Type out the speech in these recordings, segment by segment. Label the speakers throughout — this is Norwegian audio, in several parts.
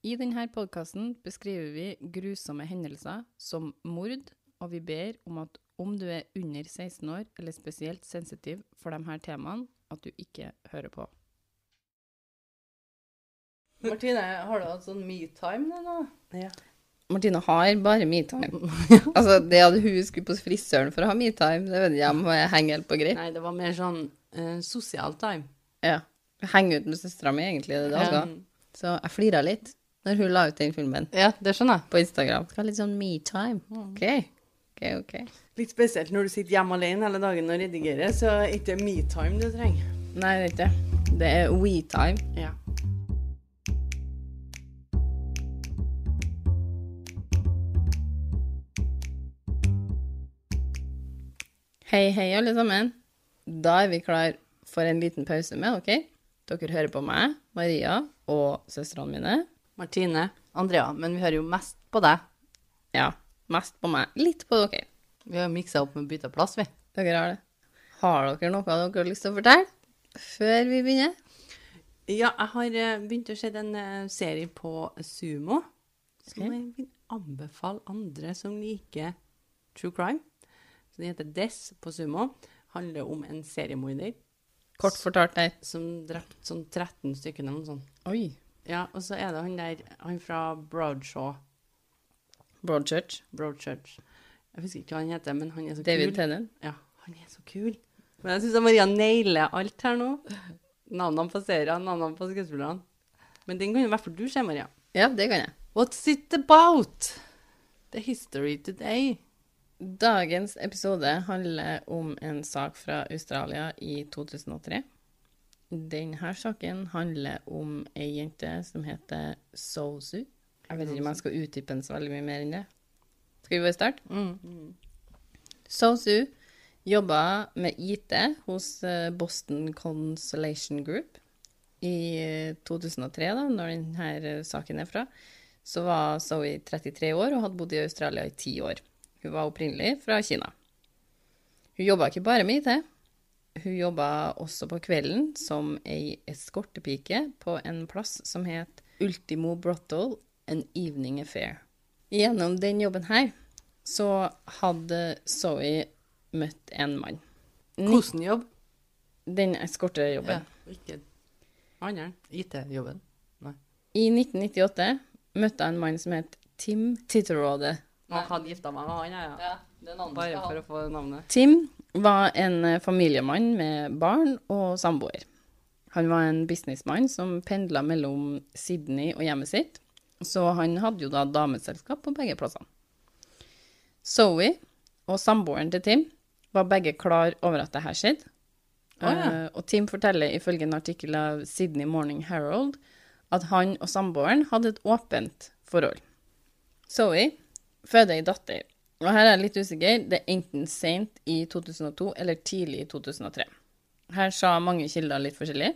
Speaker 1: I denne podkasten beskriver vi grusomme hendelser som mord, og vi ber om at om du er under 16 år eller spesielt sensitiv for de her temaene, at du ikke hører på.
Speaker 2: Martine, har du hatt sånn me-time nå?
Speaker 3: Ja.
Speaker 1: Martine har bare metime. altså, det at hun skulle på frisøren for å ha metime, det vet jeg om jeg henger helt på greip.
Speaker 2: Nei, det var mer sånn uh, sosial time.
Speaker 1: Ja. Henge ut med søstera mi, egentlig, det det altså. Så jeg flira litt når hun la ut den filmen
Speaker 2: Ja, det skjønner jeg.
Speaker 1: på Instagram. Det var litt sånn me-time. OK. OK, OK.
Speaker 2: Litt spesielt når du sitter hjemme alene hele dagen og redigerer, så er det ikke me-time du trenger.
Speaker 1: Nei, det er ikke det. Det er we-time.
Speaker 2: Ja.
Speaker 1: Hei, hei, alle sammen. Da er vi klar for en liten pause med dere. Dere hører på meg, Maria og søstrene mine.
Speaker 2: Martine, Andrea, men vi hører jo mest på deg.
Speaker 1: Ja, mest på meg. Litt på dere.
Speaker 2: Vi har miksa opp med bytta plass, vi.
Speaker 1: Dere har det. Har dere noe dere har lyst til å fortelle før vi begynner?
Speaker 2: Ja, jeg har eh, begynt å se en eh, serie på Sumo, som
Speaker 1: Ok.
Speaker 2: jeg vil anbefale andre som liker true crime. Så Den heter Dess på Sumo. Handler om en seriemorder
Speaker 1: Kort fortalt der.
Speaker 2: som drepte sånn 13 stykker eller noe sånt.
Speaker 1: Oi.
Speaker 2: Ja, og så er det han der, han fra Broadshaw,
Speaker 1: Broadchurch.
Speaker 2: Broadchurch. Jeg husker ikke hva han heter, men han er så
Speaker 1: David
Speaker 2: kul.
Speaker 1: Tennant.
Speaker 2: Ja, han er så kul. Men jeg syns Maria nailer alt her nå. Navnene på seriene, navnene på skuespillerne. Men den kan i hvert fall du se, Maria.
Speaker 1: Ja, det kan jeg.
Speaker 2: What's it about? The history today.
Speaker 1: Dagens episode handler om en sak fra Australia i 2003. Denne saken handler om ei jente som heter Sozu. Jeg vet ikke om jeg skal utdype den så veldig mye mer enn det. Skal vi bare starte? Sozu jobba med IT hos eh, Boston Consolation Group. I eh, 2003, da, når denne eh, saken er fra, så var Zoe 33 år og hadde bodd i Australia i 10 år. Hun var opprinnelig fra Kina. Hun jobba ikke bare med IT. Hun jobba også på kvelden som ei eskortepike på en plass som het Ultimo Brothel, an evening affair. Gjennom den jobben her så hadde Zoe møtt en mann.
Speaker 2: Hvilken jobb?
Speaker 1: Den eskortejobben.
Speaker 2: Ja, ikke annen. IT-jobben. Nei.
Speaker 1: I 1998 møtte jeg en mann som het Tim Titterode.
Speaker 2: Han hadde gifta meg med han, ja. ja.
Speaker 3: det er
Speaker 2: Bare for å få navnet.
Speaker 1: Tim var en eh, familiemann med barn og samboer. Han var en businessmann som pendla mellom Sydney og hjemmet sitt, så han hadde jo da dameselskap på begge plassene. Zoe og samboeren til Tim var begge klar over at det her skjedde.
Speaker 2: Oh, ja.
Speaker 1: uh, og Tim forteller ifølge en artikkel av Sydney Morning Herald at han og samboeren hadde et åpent forhold. Zoe føder ei datter, og her er jeg litt usikker. Det er enten sent i 2002 eller tidlig i 2003. Her sa mange kilder litt forskjellig.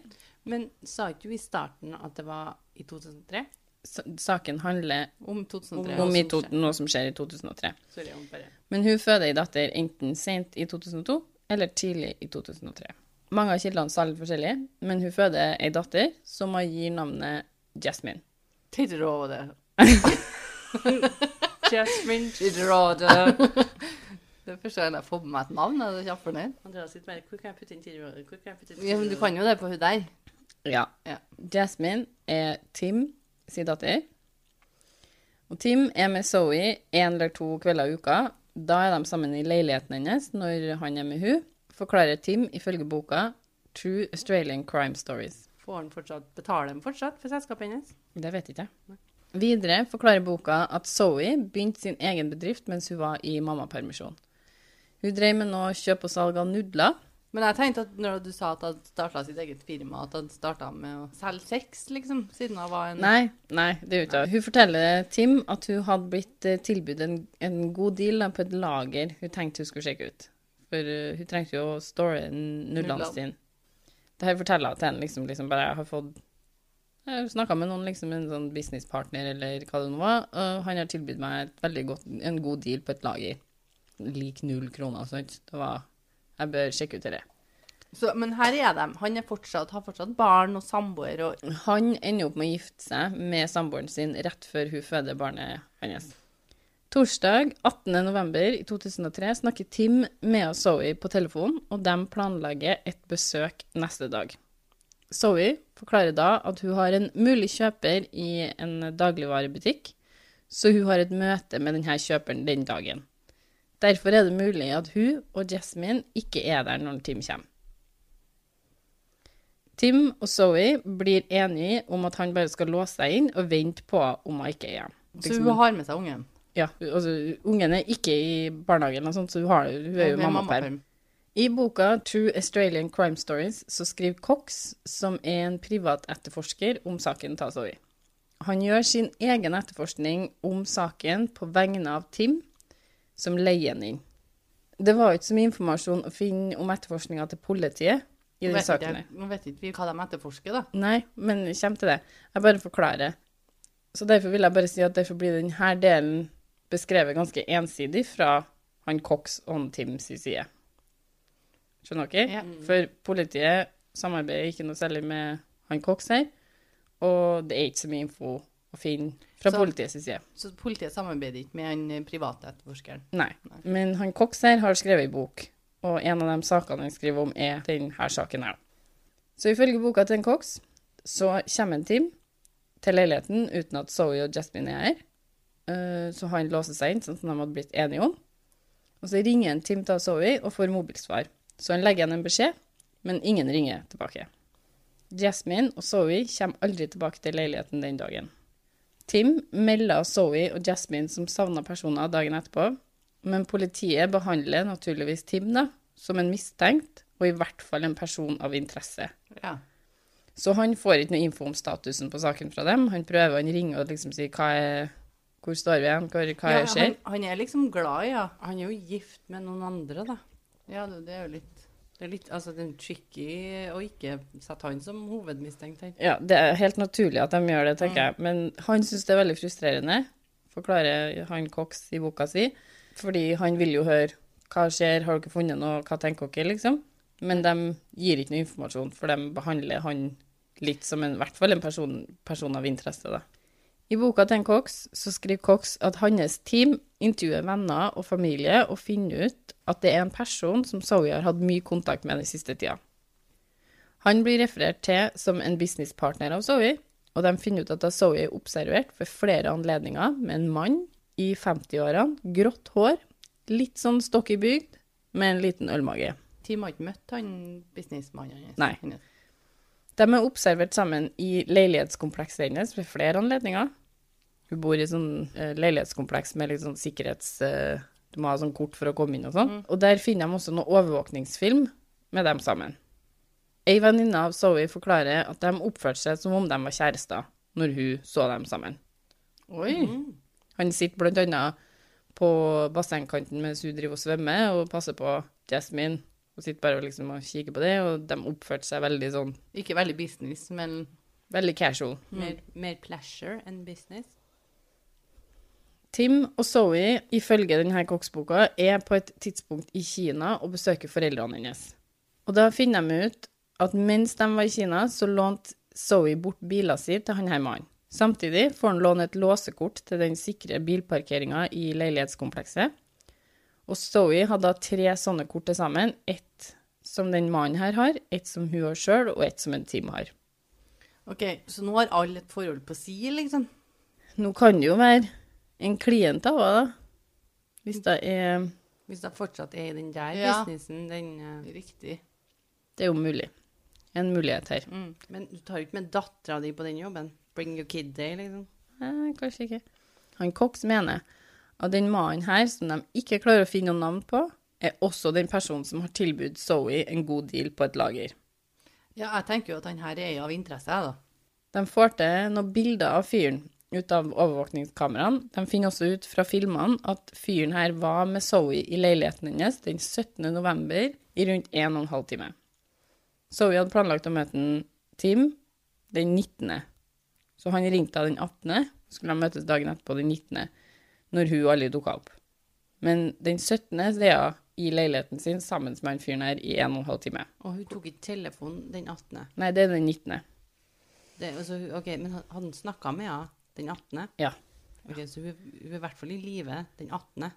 Speaker 2: Men sa ikke du i starten at det var i 2003?
Speaker 1: S- Saken handler
Speaker 2: Om 2003?
Speaker 1: om
Speaker 2: om
Speaker 1: to, noe som skjer i 2003.
Speaker 2: Sorry.
Speaker 1: Men hun føder ei datter enten sent i 2002 eller tidlig i 2003. Mange av kildene sa litt forskjellig, men hun føder ei datter som hun gir navnet Jasmine.
Speaker 2: Tidråde. Jasmine
Speaker 3: Tidråde. Det er første gang jeg får på meg et navn. Jeg er kjempefornøyd.
Speaker 2: Andreas sitter mer hvor kan jeg putte inn Tidråde? Hvor kan jeg putte inn
Speaker 3: Ja, men du kan jo det på hun der.
Speaker 1: Ja.
Speaker 3: Ja.
Speaker 1: Jasmine er Tim sin datter. Og Tim er med Zoe en eller to kvelder i uka. Da er de sammen i leiligheten hennes når han er med hun, forklarer Tim ifølge boka True Australian Crime Stories.
Speaker 2: Får han fortsatt, betaler han fortsatt for selskapet hennes?
Speaker 1: Det vet ikke jeg. Videre forklarer boka at Zoe begynte sin egen bedrift mens hun var i mammapermisjon. Hun drev med noe kjøp og salg av nudler.
Speaker 2: Men jeg tenkte at når du sa at han starta sitt eget firma, at han starta med å selge sex, liksom, siden hun var en
Speaker 1: Nei, nei, det er ute. Hun forteller Tim at hun hadde blitt eh, tilbudt en, en god deal da, på et lager hun tenkte hun skulle sjekke ut. For uh, hun trengte jo å store Nudlene. sine. Det her forteller hun til henne liksom, liksom bare jeg har fått Jeg har snakka med noen, liksom en sånn businesspartner eller hva det nå var, og han har tilbudt meg et godt, en god deal på et lager. Lik null kroner, sant. Det var Jeg bør sjekke ut det.
Speaker 3: Så, men her er de. Han er fortsatt, har fortsatt barn og samboer og
Speaker 1: Han ender opp med å gifte seg med samboeren sin rett før hun føder barnet hans. Torsdag 18.11.2003 snakker Tim med Zoe på telefon, og de planlegger et besøk neste dag. Zoe forklarer da at hun har en mulig kjøper i en dagligvarebutikk, så hun har et møte med denne kjøperen den dagen. Derfor er det mulig at hun og Jasmine ikke er der når Tim kommer. Tim og Zoe blir enige om at han bare skal låse seg inn og vente på om hun ikke er hjemme.
Speaker 3: Så hun har med seg ungen.
Speaker 1: Ja, altså, ungen er ikke i barnehagen, sånt, så hun, har, hun er jo
Speaker 3: er
Speaker 1: mammaperm. I boka True Australian Crime Stories så skriver Cox, som er en privat etterforsker, om saken Zoe. Han gjør sin egen etterforskning om saken på vegne av Tim, som leier den inn. Det var ikke så mye informasjon å finne om etterforskninga til politiet i
Speaker 3: de
Speaker 1: den saken.
Speaker 3: nå vet ikke vi hva de etterforsker, da.
Speaker 1: Nei, men vi kommer til det. Jeg bare forklarer. Så derfor vil jeg bare si at derfor blir denne delen beskrevet ganske ensidig fra han Cox og Tims Tim sin side. Skjønner dere?
Speaker 3: Ja.
Speaker 1: For politiet samarbeider ikke noe særlig med han Cox her, og det er ikke så mye info å finne fra
Speaker 3: Så-
Speaker 1: politiets side.
Speaker 3: Så politiet samarbeider ikke med han eh, private etterforskeren.
Speaker 1: Nei. Men han Cox her har skrevet ei bok, og en av de sakene han skriver om, er denne saken her. Så ifølge boka til en Cox, så kommer en Tim til leiligheten uten at Zoe og Jasmine er her. Eh, Så han låser seg inn, sånn som de hadde blitt enige om. Og så ringer en Tim til Zoe og får mobilsvar. Så han legger igjen en beskjed, men ingen ringer tilbake. Jasmine og Zoe kommer aldri tilbake til leiligheten den dagen. Tim melder Zoe og Jasmine som savna personer dagen etterpå, men politiet behandler naturligvis Tim da, som en mistenkt, og i hvert fall en person av interesse.
Speaker 3: Ja.
Speaker 1: Så han får ikke noe info om statusen på saken fra dem. Han prøver, han ringer og liksom sier hva er, hvor står vi igjen, hva, hva
Speaker 3: ja,
Speaker 1: skjer?
Speaker 3: han, han er liksom glad, ja.
Speaker 2: Han er jo gift med noen andre, da.
Speaker 3: Ja, det, det er jo litt
Speaker 2: Det er litt altså, det er tricky å ikke sette han som hovedmistenkt her.
Speaker 1: Ja, det er helt naturlig at de gjør det, tenker
Speaker 3: Mm.
Speaker 1: jeg. Men han syns det er veldig frustrerende, forklarer han Cox i boka si. Fordi han vil jo høre hva skjer, har dere funnet noe, hva tenker dere, liksom. Men de gir ikke noe informasjon, for de behandler han litt som en, i hvert fall en person, person av interesse, da. I boka til Cox så skriver Cox at hans team intervjuer venner og familie og finner ut at det er en person som Zoe har hatt mye kontakt med den siste tida. Han blir referert til som en businesspartner av Zoe, og de finner ut at Zoe er observert ved flere anledninger med en mann i 50-årene, grått hår, litt sånn stocky bygd, med en liten ølmage.
Speaker 3: Team har ikke møtt han businessmannen hans.
Speaker 1: Nei. De er observert sammen i leilighetskomplekset hennes ved flere anledninger. Hun bor i sånn eh, leilighetskompleks med litt sånn sikkerhets... Du må ha sånn kort for å komme inn og sånn. Og der finner de også noe overvåkningsfilm med dem sammen. Ei venninne av Zoe forklarer at de oppførte seg som om de var kjærester når hun så dem sammen.
Speaker 3: Oi!
Speaker 1: Han sitter blant annet på bassengkanten mens hun driver og svømmer og passer på Jasmine. Og sitter bare og liksom og kikker på det, og de oppførte seg veldig sånn,
Speaker 3: Ikke veldig business, men
Speaker 1: veldig casual.
Speaker 2: Mer, mer pleasure enn business.
Speaker 1: Tim og Zoe, ifølge denne koksboka, er på et tidspunkt i Kina og besøker foreldrene hennes. Og da finner de ut at mens de var i Kina, så lånte Zoe bort bilen sin til han her mannen. Samtidig får han låne et låsekort til den sikre bilparkeringa i leilighetskomplekset. Og Zoe hadde da tre sånne kort til sammen. Ett som den mannen her har, ett som hun har sjøl, og ett som en Tim har.
Speaker 3: OK, så nå har alle et forhold på si, liksom?
Speaker 1: Nå kan det jo være en klient av henne, da. Hvis det er
Speaker 2: Hvis det fortsatt er i den der
Speaker 3: Ja.
Speaker 2: businessen, den uh...
Speaker 3: Riktig.
Speaker 1: Det er jo mulig. En mulighet her.
Speaker 3: Mm.
Speaker 2: Men du tar jo ikke med dattera di på den jobben? Bring your kid day, liksom?
Speaker 1: Eh, kanskje ikke. Han Cox mener at den mannen her, som de ikke klarer å finne noe navn på, er også den personen som har tilbudt Zoe en god deal på et lager.
Speaker 3: Ja, jeg tenker jo at han her er av interesse, jeg, da.
Speaker 1: De får til noen bilder av fyren ut av overvåkningskameraene. De finner også ut fra filmene at fyren her var med Zoe i leiligheten hennes den 17. november i rundt 1 12 time. Zoe hadde planlagt å møte Tim den 19. Så han ringte henne den 18., skulle de møtes dagen etterpå den 19., når hun aldri dukka opp. Men den 17. er hun i leiligheten sin sammen med han fyren her i en og en halv time.
Speaker 2: Og hun tok ikke telefonen den 18.
Speaker 1: Nei, det er den 19.
Speaker 2: Det, altså, ok, Men hadde han snakka med henne den 18.?
Speaker 1: Ja.
Speaker 2: Ok, Så hun, hun er i hvert fall i live den 18.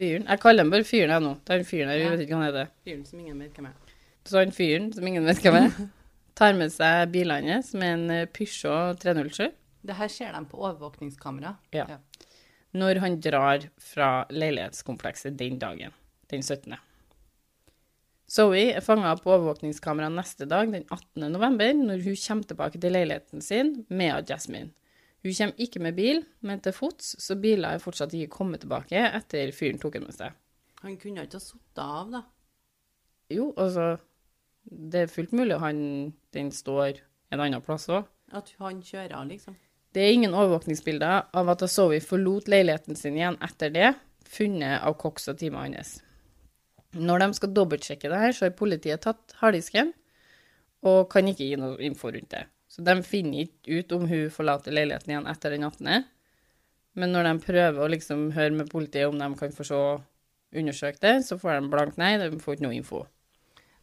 Speaker 1: Fyren. Jeg kaller ham bare fyren jeg nå. Det er han fyren her, jeg vet ikke hva han heter.
Speaker 2: Fyren som ingen vet hvem er.
Speaker 1: Så han fyren, som ingen vet hvem er, tar med seg bilene hans med en eh, Peugeot 307
Speaker 3: Det her ser de på overvåkningskamera.
Speaker 1: Ja. når han drar fra leilighetskomplekset den dagen, den 17. Zoe er fanga på overvåkningskamera neste dag, den 18. november, når hun kommer tilbake til leiligheten sin med Jasmine. Hun kommer ikke med bil, men til fots, så biler er fortsatt ikke kommet tilbake etter fyren tok henne med seg.
Speaker 2: Han kunne ikke ha sittet av, da.
Speaker 1: Jo, altså Det er fullt mulig han, den står en annen plass òg.
Speaker 2: At han kjører, av, liksom.
Speaker 1: Det er ingen overvåkningsbilder av at Zoe forlot leiligheten sin igjen etter det, funnet av Cox og teamet hans. Når de skal dobbeltsjekke det her, så har politiet tatt harddisken og kan ikke gi noe info rundt det. Så de finner ikke ut om hun forlater leiligheten igjen etter den 18. Men når de prøver å liksom høre med politiet om de kan få se undersøkt det, så får de blankt nei, de får ikke noe info.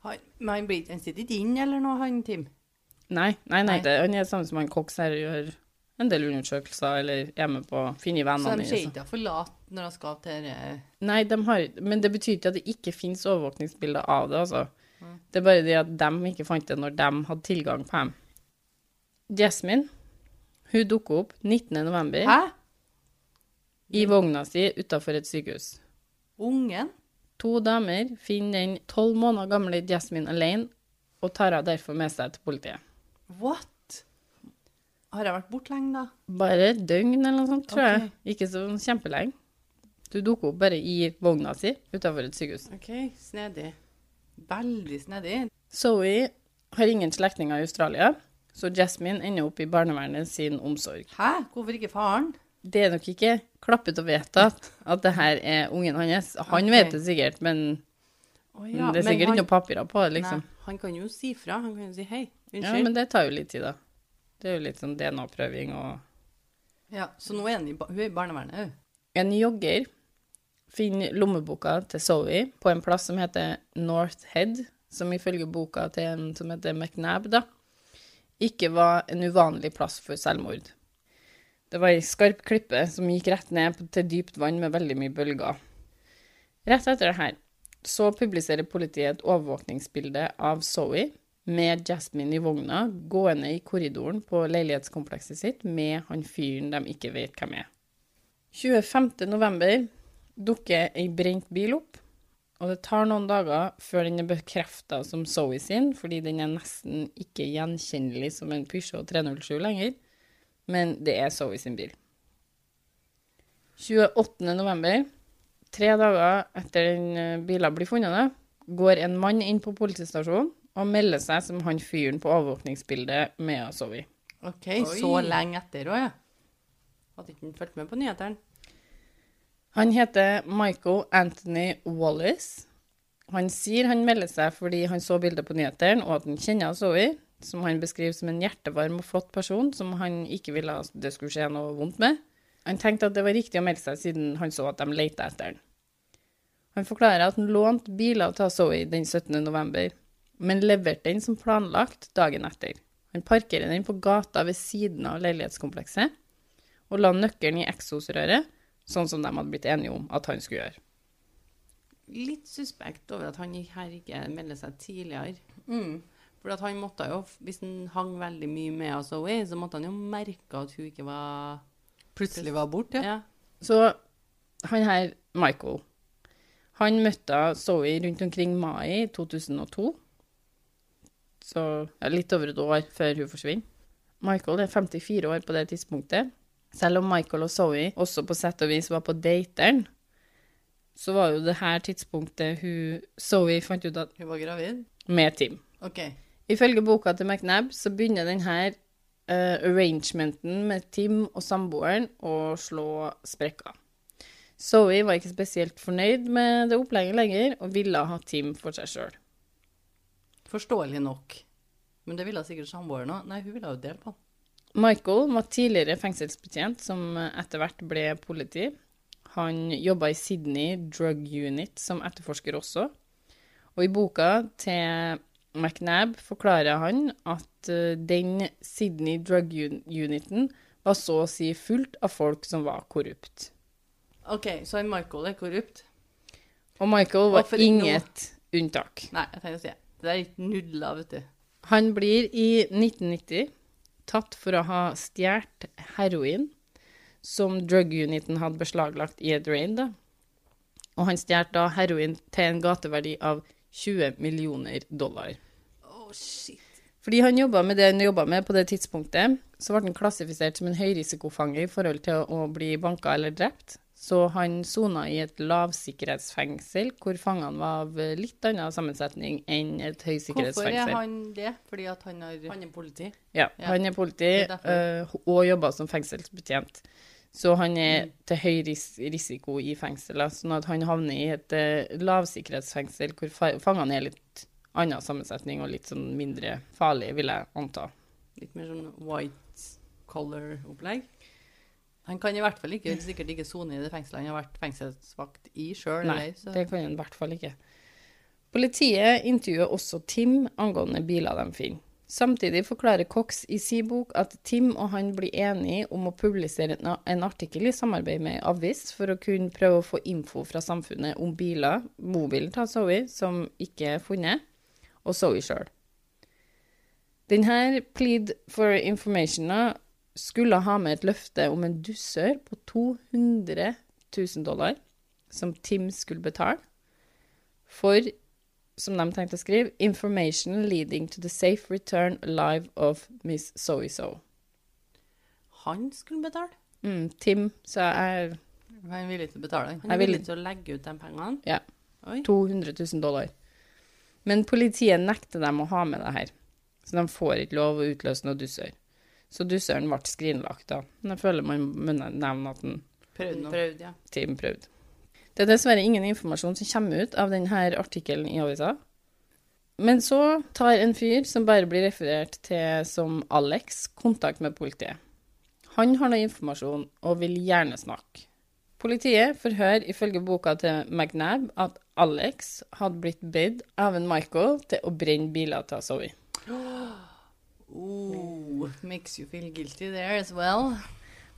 Speaker 2: Han, han, sitter ikke inn eller noe, han Tim?
Speaker 1: Nei, nei, nei, det, han er samme som han Cox her gjør en del undersøkelser, eller er med på å finne
Speaker 3: Så de ser ikke å forlate når de skal til uh...
Speaker 1: Nei, de har, men det betyr ikke at det ikke finnes overvåkningsbilder av det, altså. Det er bare det at de ikke fant det når de hadde tilgang på dem. Jasmine, hun dukker opp 19. november
Speaker 3: Hæ?
Speaker 1: i vogna si utenfor et sykehus.
Speaker 3: Ungen?
Speaker 1: To damer finner den tolv måneder gamle Jasmine alene, og tar henne derfor med seg til politiet.
Speaker 3: What? Har jeg vært borte lenge, da?
Speaker 1: Bare et døgn eller noe sånt, tror
Speaker 3: okay.
Speaker 1: jeg. Ikke så kjempelenge. Du dukker opp bare i vogna si utenfor et sykehus.
Speaker 2: OK, snedig.
Speaker 3: Veldig snedig.
Speaker 1: Zoe har ingen slektninger i Australia, så Jasmine ender opp i barnevernet sin omsorg.
Speaker 3: Hæ? Hvorfor ikke faren?
Speaker 1: Det er nok ikke klappet og vedtatt at det her er ungen hans. Han
Speaker 3: okay.
Speaker 1: vet det sikkert, men
Speaker 2: Å
Speaker 1: det er sikkert
Speaker 2: han,
Speaker 1: ikke noe papirer på det, liksom.
Speaker 2: Nei, han kan jo si fra. Han kan jo si hei.
Speaker 1: Ja, men det tar jo litt tid, da. Det er jo litt sånn DNA-prøving og
Speaker 3: Ja, Så nå er han i, hun er i barnevernet òg?
Speaker 1: En jogger finner lommeboka til Zoe på en plass som heter North Head, som ifølge boka til en som heter McNab, da, ikke var en uvanlig plass for selvmord. Det var ei skarp klippe som gikk rett ned til dypt vann med veldig mye bølger. Rett etter det her så publiserer politiet et overvåkningsbilde av Zoe med Jasmine i vogna gående i korridoren på leilighetskomplekset sitt med han fyren de ikke vet hvem er. 25. november dukker ei brent bil opp, og det tar noen dager før den er bekrefta som Zoe sin, fordi den er nesten ikke gjenkjennelig som en Peugeot 307 lenger, men det er Zoe sin bil. 28. november, tre dager etter den eh, bilen blir funnet, går en mann inn på politistasjonen og melder seg som han fyren på overvåkningsbildet med Zoe.
Speaker 2: OK,
Speaker 3: Oi.
Speaker 2: så lenge etter òg, ja. Hadde ikke han fulgt med på nyhetene?
Speaker 1: Han heter Michael Anthony Wallace. Han sier han melder seg fordi han så bildet på nyhetene, og at han kjenner Zoe, som han beskriver som en hjertevarm og flott person som han ikke ville at det skulle skje noe vondt med. Han tenkte at det var riktig å melde seg, siden han så at de lette etter han. Han forklarer at han lånte biler til Zoe den 17. november, men leverte den som planlagt dagen etter. Han parkerer den på gata ved siden av leilighetskomplekset, og la nøkkelen i eksosrøret, sånn som de hadde blitt enige om at han skulle gjøre.
Speaker 2: Litt suspekt over at han her ikke melder seg tidligere.
Speaker 3: Mm.
Speaker 2: For at han måtte jo, hvis han hang veldig mye med Zoe, så måtte han jo merke at hun ikke var
Speaker 3: Plutselig var borte?
Speaker 2: Ja.
Speaker 1: Så han her, Michael, han møtte Zoe rundt omkring mai 2002. Så ja, litt over et år før hun forsvinner. Michael er 54 år på det tidspunktet. Selv om Michael og Zoe også på sett og vis var på dateren, så var jo det her tidspunktet hun, Zoe fant ut at
Speaker 3: Hun var gravid?
Speaker 1: med Tim.
Speaker 3: OK.
Speaker 1: Ifølge boka til McNab så begynner denne uh, arrangementen med Tim og samboeren å slå sprekker. Zoe var ikke spesielt fornøyd med det opplegget lenger, og ville ha Tim for seg sjøl.
Speaker 3: Forståelig nok. Men det ville sikkert samboeren òg. Nei, hun ville jo dele på den.
Speaker 1: Michael var tidligere fengselsbetjent, som etter hvert ble politi. Han jobba i Sydney Drug Unit som etterforsker også. Og i boka til McNab forklarer han at eh, den Sydney Drug Uniten var så å si fullt av folk som var korrupt.
Speaker 2: OK, så Michael er korrupt?
Speaker 1: Og Michael var
Speaker 2: og
Speaker 1: inget unntak.
Speaker 2: Nei, jeg tenkte å si det. Det er ikke nudler, vet du.
Speaker 1: Han blir i 1990 tatt for å ha stjålet heroin som drug-uniten hadde beslaglagt i et rain. Da. Og han stjal da heroin til en gateverdi av 20 millioner dollar.
Speaker 2: Oh, shit.
Speaker 1: Fordi han jobba med det han jobba med på det tidspunktet, så ble han klassifisert som en høyrisikofange i forhold til å bli banka eller drept. Så han sona i et lavsikkerhetsfengsel, hvor fangene var av litt annen sammensetning enn et høysikkerhetsfengsel.
Speaker 2: Hvorfor er han det? Fordi at han har
Speaker 3: Han er politi.
Speaker 1: Ja,
Speaker 2: Ja.
Speaker 1: han er politi
Speaker 2: er
Speaker 1: øh, og jobber som fengselsbetjent. Så han er til høy ris risiko i fengselet, sånn at han havner i et øh, lavsikkerhetsfengsel hvor fa fangene er litt annen sammensetning og litt sånn mindre farlig, vil jeg anta.
Speaker 2: Litt mer sånn white color-opplegg. Han kan i hvert fall ikke, sikkert ikke sone i det fengselet han har vært fengselsvakt i sjøl.
Speaker 1: Nei, det kan han i hvert fall ikke. Politiet intervjuer også Tim angående biler de finner. Samtidig forklarer Cox i sin bok at Tim og han blir enige om å publisere en, artikkel i samarbeid med ei avis for å kunne prøve å få info fra samfunnet om biler, mobilen til Zoe, som ikke er funnet, og Zoe sjøl. Denne plead for informationa skulle ha med et løfte om en dusør på 200 000 dollar, som Tim skulle betale, for, som de tenkte å skrive, 'information leading to the safe return alive of Miss So-so'.
Speaker 2: Han skulle betale.
Speaker 1: Mm, Tim, så jeg
Speaker 2: Han er villig til å betale. Han er villig til å legge ut de pengene.
Speaker 1: Ja.
Speaker 2: Oi.
Speaker 1: 200 000 dollar. Men politiet nekter dem å ha med det her, så de får ikke lov å utløse noe dusør. Så dusøren ble skrinlagt, da. Men jeg føler man må nevne at den
Speaker 2: prøvde noe.
Speaker 3: Prøvd, ja.
Speaker 1: Team prøvde. Det er dessverre ingen informasjon som kommer ut av denne artikkelen i avisa. Men så tar en fyr som bare blir referert til som Alex, kontakt med politiet. Han har noe informasjon og vil gjerne snakke. Politiet forhører ifølge boka til McNab at Alex hadde blitt bedt av en Michael til å brenne biler til Zoe.
Speaker 2: Oh, makes you feel guilty there as well.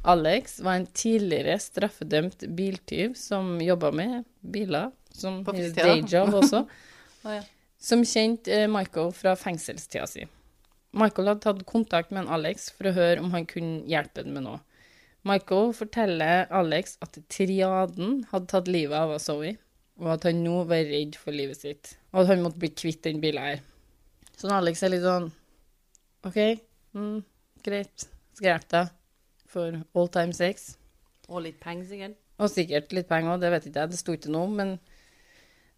Speaker 1: Alex var en tidligere straffedømt biltyv som jobba med biler, som dayjob også,
Speaker 2: oh, ja.
Speaker 1: som kjente eh, Michael fra fengselstida si. Michael hadde tatt kontakt med en Alex for å høre om han kunne hjelpe den med noe. Michael forteller Alex at triaden hadde tatt livet av Zoe, og at han nå var redd for livet sitt, og at han måtte bli kvitt den bilen her. Så Alex er litt sånn OK, mm, greit, Skrev det for all time sex.
Speaker 2: Og litt penger, sikkert.
Speaker 1: Og sikkert litt penger òg, det vet ikke jeg, det sto ikke noe om. Men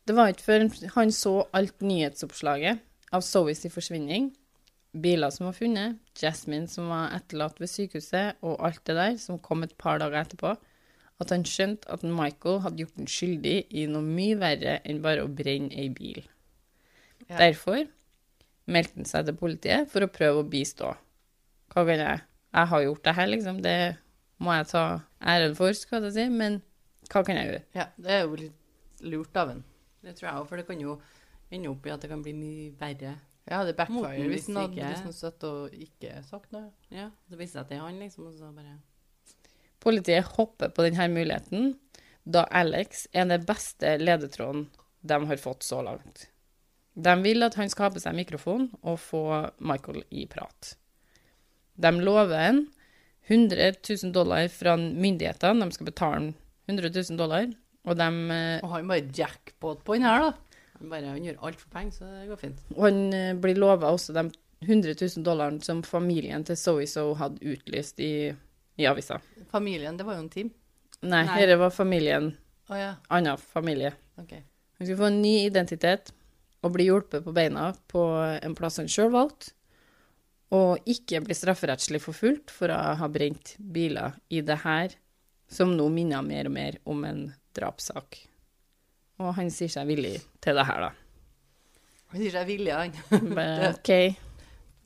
Speaker 1: det var ikke før han så alt nyhetsoppslaget av Zoes forsvinning, biler som var funnet, Jasmine som var etterlatt ved sykehuset, og alt det der, som kom et par dager etterpå, at han skjønte at Michael hadde gjort den skyldig i noe mye verre enn bare å brenne ei bil.
Speaker 2: Ja.
Speaker 1: Derfor meldte han seg til politiet for å prøve å bistå. Hva kan jeg? Jeg har gjort det her, liksom. Det må jeg ta æren for, skal jeg si. Men hva kan jeg gjøre?
Speaker 2: Ja, det er jo litt lurt av en.
Speaker 3: Det tror jeg òg, for det kan jo ende opp i at det kan bli mye verre.
Speaker 2: Ja, det backfire hvis han hadde liksom sittet og ikke sagt noe.
Speaker 3: Ja, Det viser seg at det er han, liksom, og så bare
Speaker 1: Politiet hopper på denne muligheten, da Alex er den beste ledetråden de har fått så langt. De vil at han skal ha på seg mikrofon og få Michael i prat. De lover en 100 000 dollar fra myndighetene, de skal betale han 100 000 dollar, og de eh,
Speaker 2: Og han bare jackpot på den her, da.
Speaker 3: Han bare han gjør alt for penger, så det går fint.
Speaker 1: Og han eh, blir lova også de 100 000 dollarene som familien til So-So hadde utlyst i, i avisa.
Speaker 2: Familien, det var jo en team.
Speaker 1: Nei,
Speaker 3: Nei.
Speaker 1: dette var familien,
Speaker 2: Oh, ja,
Speaker 1: annen familie.
Speaker 2: Okay.
Speaker 1: Han skulle få en ny identitet og bli hjulpet på beina på en plass han sjøl valgte. Og ikke bli strafferettslig forfulgt for å ha brent biler i det her, som nå minner mer og mer om en drapssak. Og han sier seg villig til det her, da.
Speaker 2: Han sier seg villig, han.
Speaker 1: OK.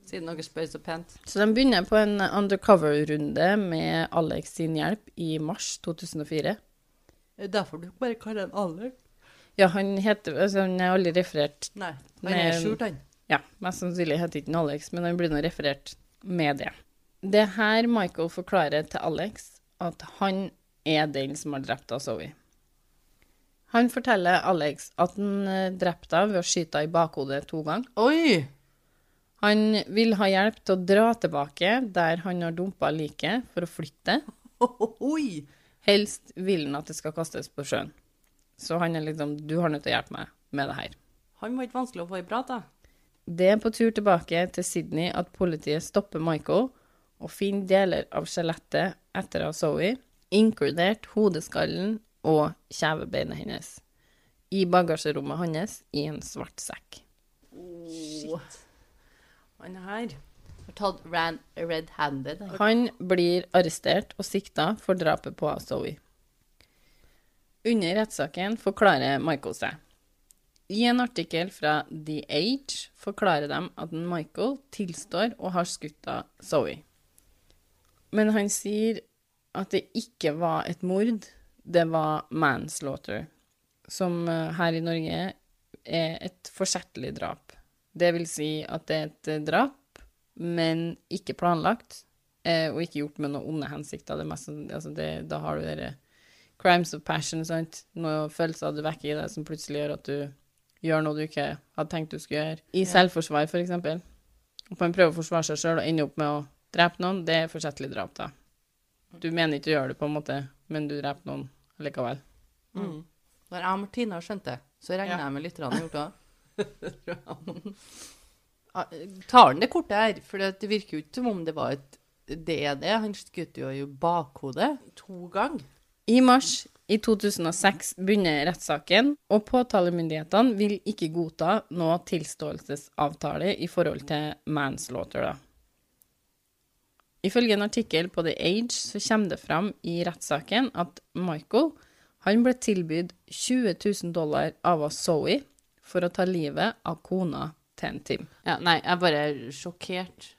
Speaker 2: Siden dere spør så pent.
Speaker 1: Så de begynner på en undercover-runde med Alex sin hjelp i mars 2004.
Speaker 3: Er det derfor du bare kaller han Alex?
Speaker 1: Ja, han heter altså, Han er aldri referert
Speaker 3: Nei, han er skjult, han.
Speaker 1: Ja, mest sannsynlig heter ikke han Alex, men han blir nå referert med det. Det er her Michael forklarer til Alex at han er den som har drept av Zoe. Han forteller Alex at han eh, drepte henne ved å skyte henne i bakhodet to ganger.
Speaker 3: Oi!
Speaker 1: Han vil ha hjelp til å dra tilbake der han har dumpa liket, for å flytte.
Speaker 3: Oi!
Speaker 1: Helst vil han at det skal kastes på sjøen. Så han er liksom Du har nødt til å hjelpe meg med det her.
Speaker 3: Han var ikke vanskelig å få i prat, da.
Speaker 1: Det er på tur tilbake til Sydney at politiet stopper Michael og finner deler av skjelettet etter av Zoe, inkludert hodeskallen og kjevebeinet hennes, i bagasjerommet hans i en svart sekk.
Speaker 3: Shit. Han her red-handed. han.
Speaker 1: Han blir arrestert og sikta for drapet på Zoe. Under rettssaken forklarer Michael seg. I en artikkel fra The Age forklarer de at Michael tilstår og har skutt Zoe. Men han sier at det ikke var et mord, det var manslaughter, som eh, her i Norge er et forsettlig drap. Det vil si at det er et drap, men ikke planlagt, eh, og ikke gjort med noen onde hensikter. Det mest, sånn- altså det, da har du dere crimes of passion, sant? Noen følelser du vekker i deg som plutselig gjør at du gjør noe du ikke hadde tenkt du skulle gjøre. I selvforsvar, for eksempel. At man prøver å forsvare seg sjøl og ender opp med å drepe noen, det er forsettlig drap, da. Du mener ikke å gjøre det, på en måte, men du dreper noen likevel.
Speaker 3: Mm. Når jeg og Martina har skjønt det, så regner
Speaker 1: Ja.
Speaker 3: jeg med lytterne har gjort det. Tar han det kortet her? For det virker jo ikke som om det var et Det er det. Han skjøt jo i bakhodet to ganger.
Speaker 1: I mars i 2006 begynner rettssaken, og påtalemyndighetene vil ikke godta noe tilståelsesavtale i forhold til manslaughter. Da. Ifølge en artikkel på The Age så kommer det fram i rettssaken at Michael han ble tilbudt 20 000 dollar av Zoe for å ta livet av kona til en Tim.
Speaker 3: Ja, nei, jeg er bare sjokkert.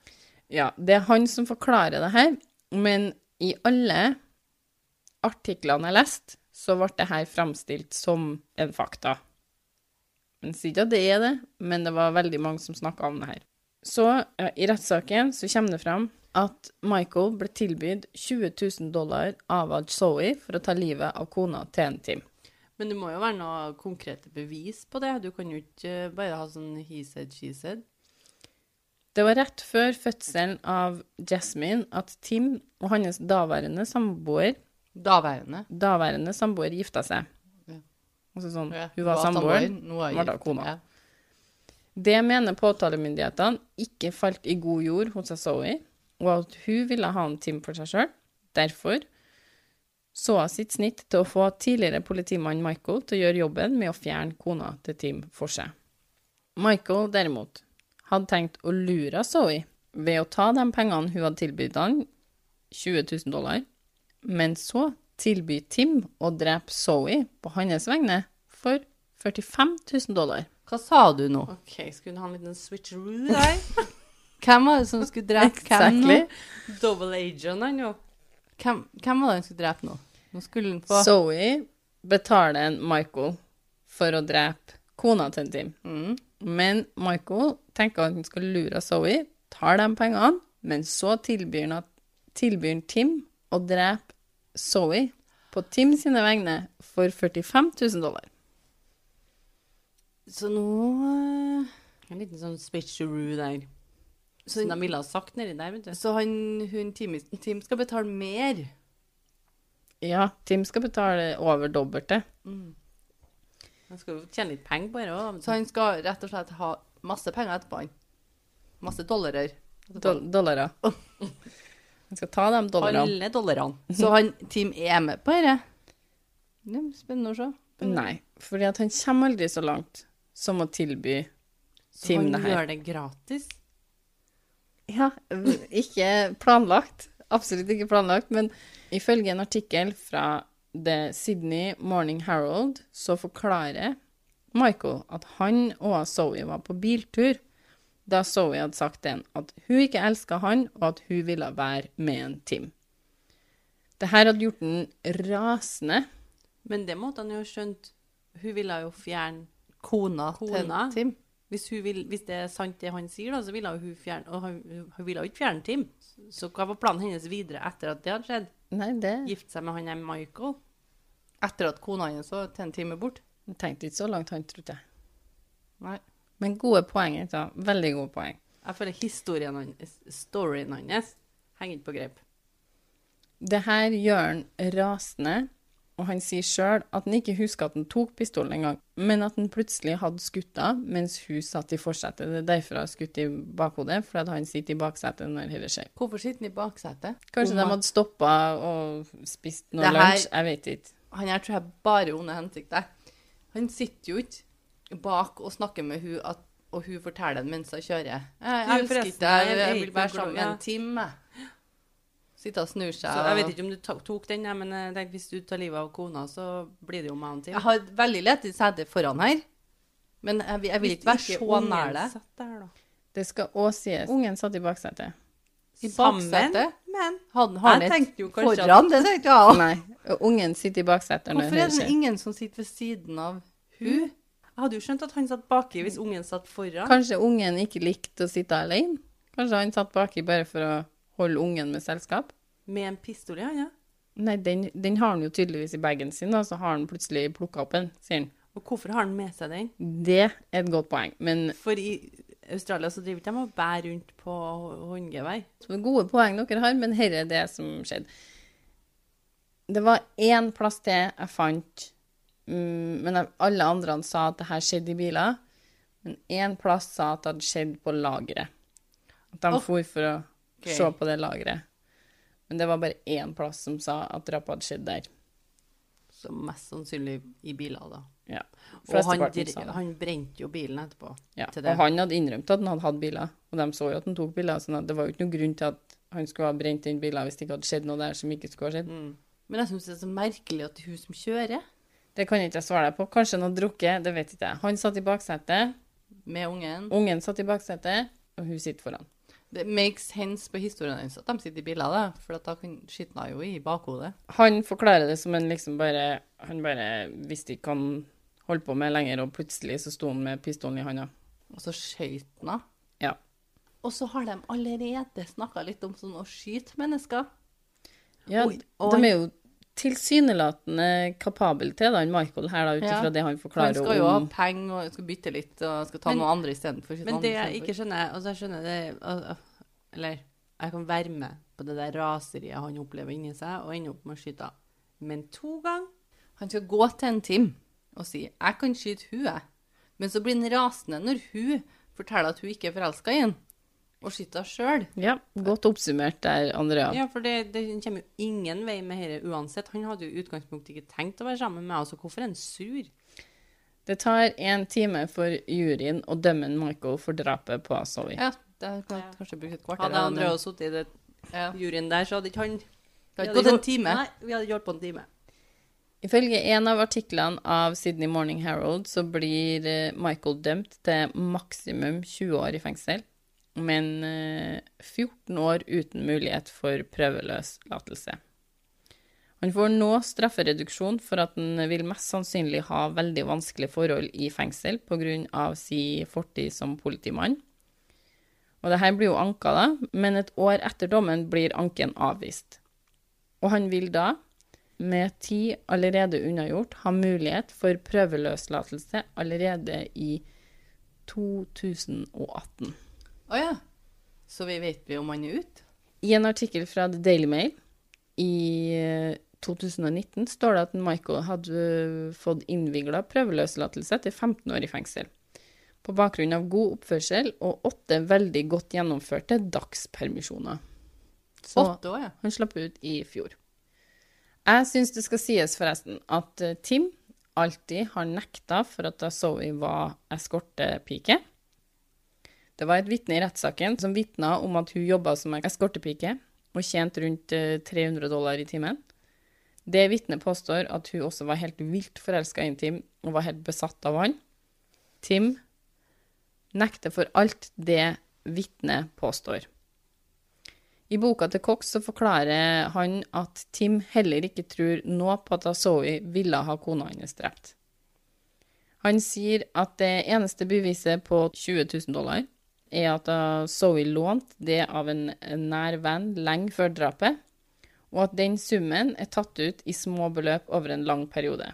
Speaker 1: Ja, det er han som forklarer det her, men i alle artiklene jeg leste, så ble det her framstilt som en fakta. Men sier ikke at det er det, men det var veldig mange som snakka om det her. Så ja, i rettssaken så kommer det fram at Michael ble tilbudt 20 000 dollar av Zoe for å ta livet av kona til en Tim.
Speaker 3: Men det må jo være noe konkrete bevis på det. Du kan jo ikke bare ha sånn he said, she said.
Speaker 1: Det var rett før fødselen av Jasmine at Tim og hans daværende samboer
Speaker 3: Daværende.
Speaker 1: daværende samboer gifta seg.
Speaker 3: Ja.
Speaker 1: Altså sånn,
Speaker 3: Ja,
Speaker 1: hun var samboer,
Speaker 3: nå ble
Speaker 1: var kona.
Speaker 3: Ja.
Speaker 1: Det mener påtalemyndighetene ikke falt i god jord hos Zoe, og at hun ville ha en Tim for seg sjøl. Derfor så hun sitt snitt til å få tidligere politimann Michael til å gjøre jobben med å fjerne kona til Tim for seg. Michael, derimot, hadde tenkt å lure Zoe ved å ta de pengene hun hadde tilbudt han, 20 000 dollar, men så tilby Tim å drepe Zoe på hans vegne for 45 000 dollar.
Speaker 3: Hva sa du nå? Ok, Skulle han ha en liten switcheroo der? hvem var det som skulle drepe hvem nå? Double agent, han jo. Hvem, hvem var det han skulle drepe nå? Nå skulle han få
Speaker 1: Zoe betaler en Michael for å drepe kona til Tim.
Speaker 3: mm.
Speaker 1: Men Michael tenker at han skal lure Zoe, tar de pengene, men så tilbyr han, tilbyr han Tim å drepe Zoe på Tim sine vegne for 45 000 dollar.
Speaker 3: Så nå eh, En liten sånn switcheroo der.
Speaker 1: Så
Speaker 3: Som
Speaker 1: de ville ha sagt nedi der, vet du.
Speaker 3: Så han, hun, Tim, Tim skal betale mer.
Speaker 1: Ja, Tim skal betale over dobbelte.
Speaker 3: Han skal jo tjene litt penger på det. Så han skal rett og slett ha masse penger etterpå. han. Masse dollarer.
Speaker 1: Do dollarer. Han skal ta de dollarene.
Speaker 3: Alle dollarene. Så han, Tim er med på dette? Det er spennende å se.
Speaker 1: Nei, fordi han kommer aldri så langt som å tilby
Speaker 3: Så han
Speaker 1: det her.
Speaker 3: gjør det gratis?
Speaker 1: Ja, ikke planlagt. Absolutt ikke planlagt, men ifølge en artikkel fra The Sydney Morning Herald så forklarer Michael at han og Zoe var på biltur da Zoe hadde sagt til ham at hun ikke elska han, og at hun ville være med en Tim. Det her hadde gjort ham rasende,
Speaker 2: Men det måtte han jo skjønt. Hun ville jo fjerne
Speaker 3: Kona,
Speaker 2: Kona?
Speaker 3: til Tim.
Speaker 2: hvis, hun vil, hvis det er sant det han sier, da, så ville hun fjerne Og hun, hun ville jo ikke fjerne Tim. Så hva var planen hennes videre etter at det hadde skjedd?
Speaker 1: Nei, det
Speaker 2: Gifte seg med han der Michael?
Speaker 3: Etter at kona hennes var til en time bort.
Speaker 1: jeg tenkte ikke så langt, han trodde jeg.
Speaker 3: Nei.
Speaker 1: Men gode poeng, altså. Veldig gode poeng.
Speaker 2: Jeg føler historien hans, storyen hans, henger ikke på grep.
Speaker 1: Det her gjør han rasende, og han sier sjøl at han ikke husker at han tok pistolen engang, men at han plutselig hadde skutt henne mens hun satt i forsetet. Det er derfor han har skutt i bakhodet, for han sitter i baksetet når dette skjer.
Speaker 3: Hvorfor sitter han i baksetet?
Speaker 1: Kanskje
Speaker 3: Om
Speaker 1: de hadde stoppa og spist noe
Speaker 3: her-
Speaker 1: lunsj, jeg vet ikke.
Speaker 3: Han her tror jeg bare onde hensikter. Han sitter jo ikke bak og snakker med hun at, og hun forteller det mens hun kjører. Jeg elsker ikke deg,
Speaker 2: jeg
Speaker 3: vil være sammen med en time. Sitte og snur seg.
Speaker 2: Så jeg vet ikke om du tok den, men tenk, hvis du tar livet av kona, så blir det jo meg og Tim.
Speaker 3: Jeg har veldig lett i setet foran her, men jeg, jeg vil ikke være så nær deg.
Speaker 2: Da.
Speaker 1: Det skal òg sies. Ungen satt i baksetet.
Speaker 3: I baksetet?
Speaker 2: men
Speaker 3: Han har
Speaker 2: Jeg
Speaker 3: et
Speaker 2: tenkte jo kanskje at-
Speaker 3: foran, det tenkte jeg også.
Speaker 1: Nei, ungen sitter i baksetet
Speaker 3: Hvorfor er det ingen som sitter ved siden av hun?
Speaker 2: Jeg hadde jo skjønt at han satt baki hvis ungen satt foran.
Speaker 1: Kanskje ungen ikke likte å sitte alene? Kanskje han satt baki bare for å holde ungen med selskap?
Speaker 2: Med en pistol i hånda.
Speaker 1: Nei, den, den har han jo tydeligvis i bagen sin, og så har han plutselig plukka opp en, sier han.
Speaker 2: Og hvorfor har han med seg den?
Speaker 1: Det er et godt poeng, men
Speaker 2: For i Australia så driver ikke de og bærer rundt på håndgevær.
Speaker 1: så gode poeng dere har, men her er det som skjedde. Det var én plass til jeg fant, men alle andre sa at det her skjedde i biler. Men én plass sa at det hadde skjedd på lageret. At de
Speaker 3: Ok.
Speaker 1: for for å
Speaker 3: okay.
Speaker 1: se på det lageret. Men det var bare én plass som sa at drapet hadde skjedd der.
Speaker 2: Så mest sannsynlig i biler, da.
Speaker 1: Ja.
Speaker 2: Og han, han brente jo bilen etterpå.
Speaker 1: Ja, og han hadde innrømt at han hadde hatt biler, og de så jo at han tok biler, så det var jo ikke noen grunn til at han skulle ha brent den bilen hvis det ikke hadde skjedd noe der som ikke skulle ha skjedd.
Speaker 2: Mm.
Speaker 3: Men jeg syns det er så merkelig at det er hun som kjører
Speaker 1: Det kan ikke jeg svare deg på. Kanskje han har drukket, det vet ikke jeg. Han satt i baksetet,
Speaker 3: med ungen.
Speaker 1: ungen satt i baksetet, og hun sitter foran.
Speaker 3: Det makes sense på historien hennes at de sitter i biler, da. For at da hun jo i bakhodet.
Speaker 1: Han forklarer det som en liksom bare Han bare visste ikke hva han holdt på med lenger, og plutselig så sto han med pistolen i handa.
Speaker 3: Og så skøyt han henne.
Speaker 1: Ja.
Speaker 3: Og så har de allerede snakka litt om sånn å skyte mennesker.
Speaker 1: ja
Speaker 3: Oi, og,
Speaker 1: de er jo tilsynelatende kapabel til da, Michael her, da, ut ifra
Speaker 3: Ja.
Speaker 1: det han
Speaker 3: Han skal jo ha
Speaker 1: om
Speaker 3: penger og skal bytte litt og skal ta
Speaker 2: Men-
Speaker 3: noe andre istedenfor.
Speaker 2: Men det jeg ikke skjønner Altså, jeg skjønner det Eller jeg kan være med på det der raseriet han opplever inni seg, og ender opp med å skyte av. Men to ganger
Speaker 3: Han skal gå til en Tim og si 'jeg kan skyte hun', jeg'. Men så blir han rasende når hun forteller at hun ikke er forelska i han, og henne sjøl.
Speaker 1: Ja, godt oppsummert der, Andrea.
Speaker 2: Ja, for det, det kommer jo ingen vei med dette uansett. Han hadde jo i utgangspunktet ikke tenkt å være sammen med meg, altså hvorfor er han sur?
Speaker 1: Det tar en time for juryen å dømme Michael for drapet på Zoe.
Speaker 3: Ja, det kan kanskje brukt et kvarter.
Speaker 2: Hadde Andrea
Speaker 3: men-
Speaker 2: sittet i det juryen der, så hadde ikke han
Speaker 3: Det
Speaker 2: hadde
Speaker 3: gått en time.
Speaker 2: Nei, vi hadde gjort på en time.
Speaker 1: Ifølge en av artiklene av Sydney Morning Herald så blir eh, Michael dømt til maksimum 20 år i fengsel, men eh, 14 år uten mulighet for prøveløslatelse. Han får nå straffereduksjon for at han vil mest sannsynlig ha veldig vanskelige forhold i fengsel pga. si fortid som politimann. Og det blir jo anka, da, men et år etter dommen blir anken avvist. Og han vil da, med tid allerede unnagjort, ha mulighet for prøveløslatelse allerede i 2018.
Speaker 3: Å ja. Så vi vet vi om han er ute?
Speaker 1: I en artikkel fra The Daily Mail i eh, 2019 står det at Michael hadde eh, fått innvigla prøveløslatelse til 15 år i fengsel. På bakgrunn av god oppførsel og åtte veldig godt gjennomførte dagspermisjoner. Så
Speaker 3: Åtte år, ja.
Speaker 1: han slapp ut i fjor. Jeg syns det skal sies forresten at eh, Tim alltid har nekta for at da Zoe var eskortepike. Det var et vitne i rettssaken som vitna om at hun jobba som eskortepike og tjente rundt eh, 300 dollar i timen. Det vitnet påstår at hun også var helt vilt forelska i Tim og var helt besatt av han. Tim nekter for alt det vitnet påstår. I boka til Cox så forklarer han at Tim heller ikke tror noe på at Zoe ville ha kona hans drept. Han sier at det eneste beviset på 20 000 dollar er at Zoe lånte det av en nær venn lenge før drapet, og at den summen er tatt ut i små beløp over en lang periode.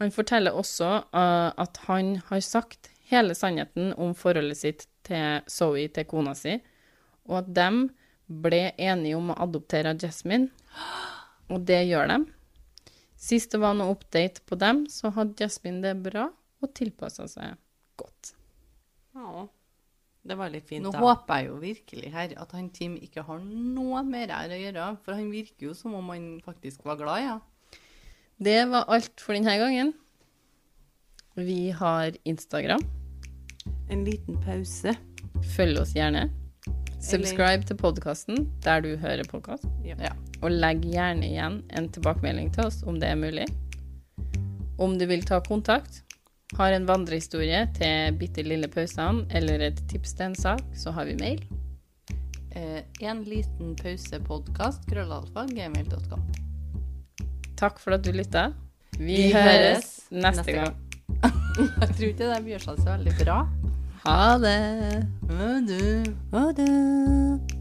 Speaker 1: Han forteller også uh, at han har sagt hele sannheten om forholdet sitt til Zoe til kona si, og at de ble enige om å adoptere Jasmine, og det gjør de. Sist det var noe update på dem, så hadde Jasmine det bra og tilpassa seg godt.
Speaker 2: Ja, det var litt fint,
Speaker 3: Nå
Speaker 2: da.
Speaker 3: håper jeg jo virkelig her at han Tim ikke har noe mer her å gjøre, for han virker jo som om han faktisk var glad, ja.
Speaker 1: Det var alt for denne gangen. Vi har Instagram.
Speaker 2: En liten pause.
Speaker 1: Følg oss gjerne. Subscribe til podkasten der du hører podkast.
Speaker 2: Ja.
Speaker 3: Ja.
Speaker 1: Og legg gjerne igjen en tilbakemelding til oss om det er mulig. Om du vil ta kontakt, har en vandrehistorie til bitte lille pausene eller et tips til en sak, så har vi mail.
Speaker 3: Eh, en liten pause-podkast, krøllalfa, gmail.com.
Speaker 1: Takk for at du lytta. Vi,
Speaker 3: Vi
Speaker 1: høres neste,
Speaker 2: neste
Speaker 1: gang.
Speaker 3: Jeg tror ikke det gjør seg så veldig bra.
Speaker 1: Ha det.
Speaker 3: Ha det. Ha det.